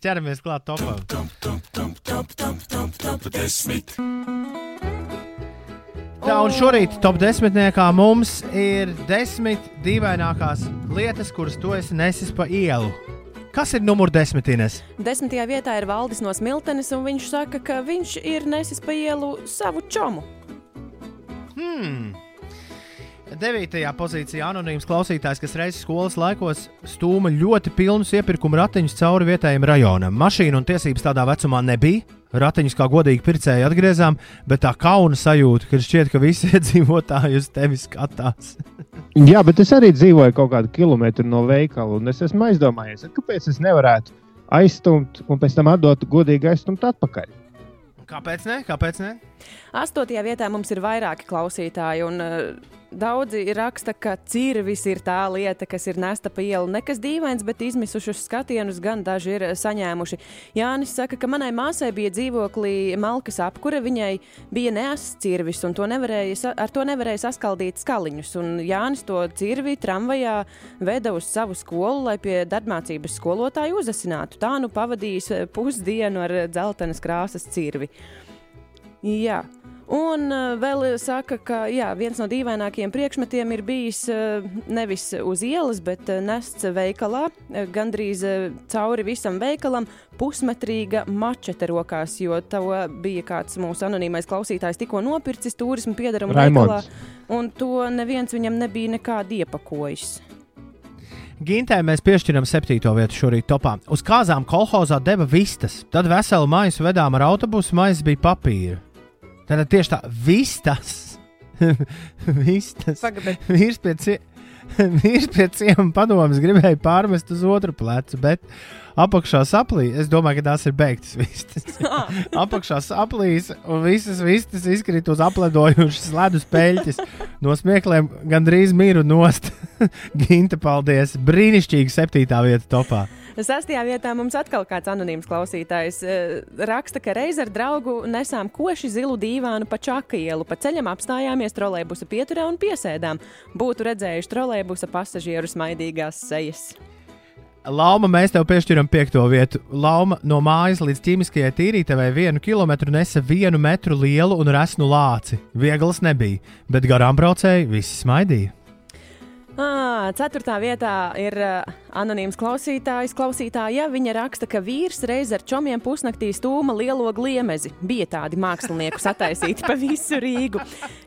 ķeramies klāt topam. Tā un šorīt top desmitniekā mums ir desmit dīvainākās lietas, kuras tu esi nesis pa ielu. Kas ir numur desmitines? Desmitajā vietā ir Valdis no Smiltenes, un viņš saka, ka viņš ir nesis pa ielu savu čomu. Hmm. Devītajā pozīcijā anonīms klausītājs, kas reizes skolas laikos stūma ļoti pilnus iepirkuma ratiņus cauri vietējiem rajonam. Mašīna un tiesības tādā vecumā nebija. Ratiņus kā godīgi pircēji atgriezām, bet tā kauna sajūta, ka šķiet, ka visi iedzīvotāji uz tevi skatās. Jā, bet es arī dzīvoju kaut kādu kilometru no veikala, un es esmu aizdomājies, kāpēc es nevarētu aizstumt un pēc tam atdot godīgi aizstumt atpakaļ. Kāpēc ne? Kāpēc ne? Astotajā vietā mums ir vairāki klausītāji, un uh, Daudzi raksta, ka cirvis ir tā lieta, kas ir nesta pa ielu. Nekas dīvains, bet izmisušus skatienus gan daži ir saņēmuši. Jānis saka, ka manai māsai bija dzīvoklī malkas apkure, viņai bija neass cirvis, un to nevarēja, ar to nevarēja saskaldīt skaliņus. Un Jānis to cirvi tramvajā veda uz savu skolu, lai pie darbmācības skolotāju uzasinātu. Tā nu pavadījis pusdienu ar dzeltenas krāsas cirvi. Jā. Un uh, vēl saka, ka jā, viens no dīvainākajiem priekšmetiem ir bijis uh, nevis uz ielas, bet uh, nests veikalā, gandrīz cauri visam veikalam, pusmetrīga mačete rokās, jo to bija kāds mūsu anonīmais klausītājs tikko nopircis turismu piedarumu veikalā, un to neviens viņam nebija nekādi iepakojis. Gintē mēs piešķiram septīto vietu šorīt topā. Uz kāzām kolhozā deva vistas, tad veselu maisu vedām ar autobusu, maisa bija papīra. Tad tieši tā, vistas. vistas. Vīrs pie, cie... Pie ciema padomas gribēja pārmest uz otru plecu, bet apakšā saplīs. Es domāju, ka tās ir beigtas vistas. apakšā saplīs, un visas vistas izkrīt uz apledojušas ledus peļķes. No smiekliem gandrīz miru nost. Ginta, paldies! Brīnišķīgi septītā vieta topā. Sastajā vietā mums atkal kāds anonīms klausītājs uh, raksta, ka reiz ar draugu nesām koši zilu dīvānu pa čaka ielu. Pa ceļam apstājāmies trolēbusa pieturā un piesēdām. Būtu redzējuši trolēbusa pasažieru smaidīgās sejas. Lauma, mēs tev piešķiram piekto vietu. Lauma no mājas līdz ķīmiskajai tīrītavai vienu kilometru nesa vienu metru lielu un resnu lāci. Viegls nebija, bet garām braucēji visi smaidīja. À, ceturtā vietā ir uh, anonīms klausītājs. Klausītāja viņa raksta, ka vīrs reiz ar čomiem pusnaktī stūma lielo gliemezi. Bija tādi mākslinieku sataisīti pa visu Rīgu.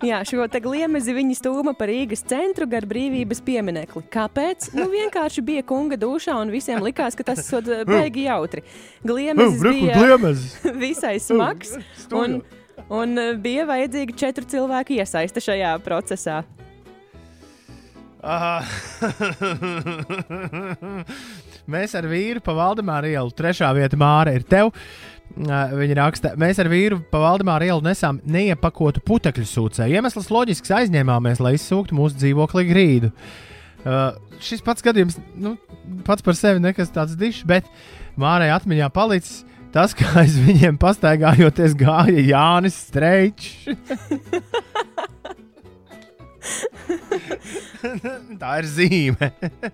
Jā, šo te gliemezi viņi stūma pa Rīgas centru gar brīvības pieminekli. Kāpēc? Nu, vienkārši bija kunga dušā un visiem likās, ka tas ir baigi jautri. Gliemezis bija visai smags un, un bija vajadzīgi četru cilvēku iesaiste šajā procesā. Mēs ar vīru pa Valdemāru ielu, trešā vieta māra ir tev. Viņa raksta, mēs ar vīru pa Valdemāru ielu nesām neiepakotu putekļu sūcēju. Iemesls loģisks aizņēmāmies, lai izsūktu mūsu dzīvokli grīdu. Uh, šis pats gadījums, nu, pats par sevi nekas tāds dišs, bet Mārai atmiņā palicis tas, kā aiz viņiem pastaigājoties gāja Jānis Streičs. Tā ir zīme.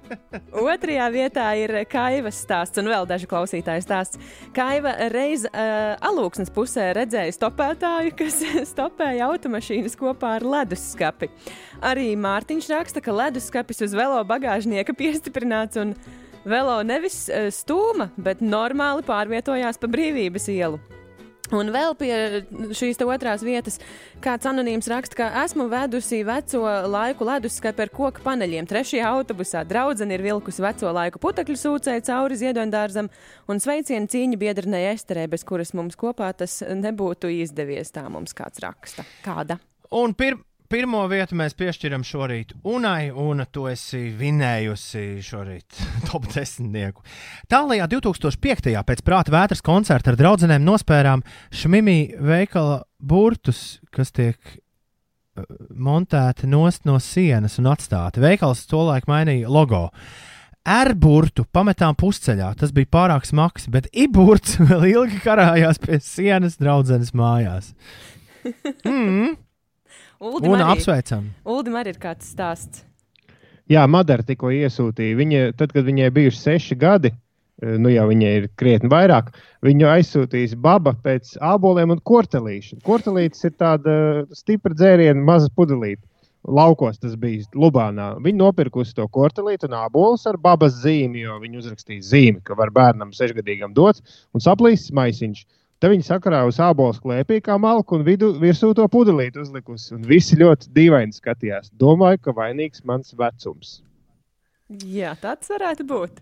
Otrajā vietā ir Kaivas stāsts un vēl daži klausītāju stāsts. Kaiva reiz uh, alūksnes pusē redzēja stopētāju, kas stopēja automašīnas kopā ar leduskapi. Arī Mārtiņš raksta, ka leduskapis uz velo bagāžnieka piestiprināts un velo nevis uh, stūma, bet normāli pārvietojās pa brīvības ielu. Un vēl pie šīs otrās vietas kāds anonīms raksta, ka esmu vedusi veco laiku leduskapi ar koku paneļiem. Trešajā autobusā draudzene ir vilkusi veco laiku putekļu sūcēju cauri ziedoņdārzam un sveicienu cīņu biedrnei Esterē, bez kuras mums kopā tas nebūtu izdevies. Tā mums kāds raksta. Kāda? Un pir Pirmo vietu mēs piešķiram šorīt Unai, un tu esi vinējusi šorīt top desmitnieku. Tālākajā 2005. pēc prāta vētras koncerta ar draugiem nospērām Šmimī veikala burtus, kas tiek uh, montēti nost no sienas un atstāti. Veikals tolaik mainīja logo. Erburtu pametām pusceļā. Tas bija pārāk smags, bet iburts vēl ilgi karājās pie sienas draudzenes mājās. Mm. Uldim Un arī, apsveicam. Uldim arī ir kāds stāsts. Jā, Madara tikko iesūtīja. Viņa, tad, kad viņai bija seši gadi, nu jau viņai ir krietni vairāk. Viņu aizsūtīs baba pēc āboliem un kortelīšu. Kortelītes ir tāda stipra dzēriena, maza pudelīte. Laukos tas bija Lubānā. Viņi nopirkusi to kortelītu un ābolus ar babas zīmi, jo viņi uzrakstīja zīmi, ka var bērnam sešgadīgam dots un saplīsis maisiņš. Tad viņi sakarājusi ābolu klēpī kā malku un vidu, virsū to pudelīti uzlikusi. Un visi ļoti dīvaini skatījās. Domāju, ka vainīgs mans vecums. Jā, tāds varētu būt.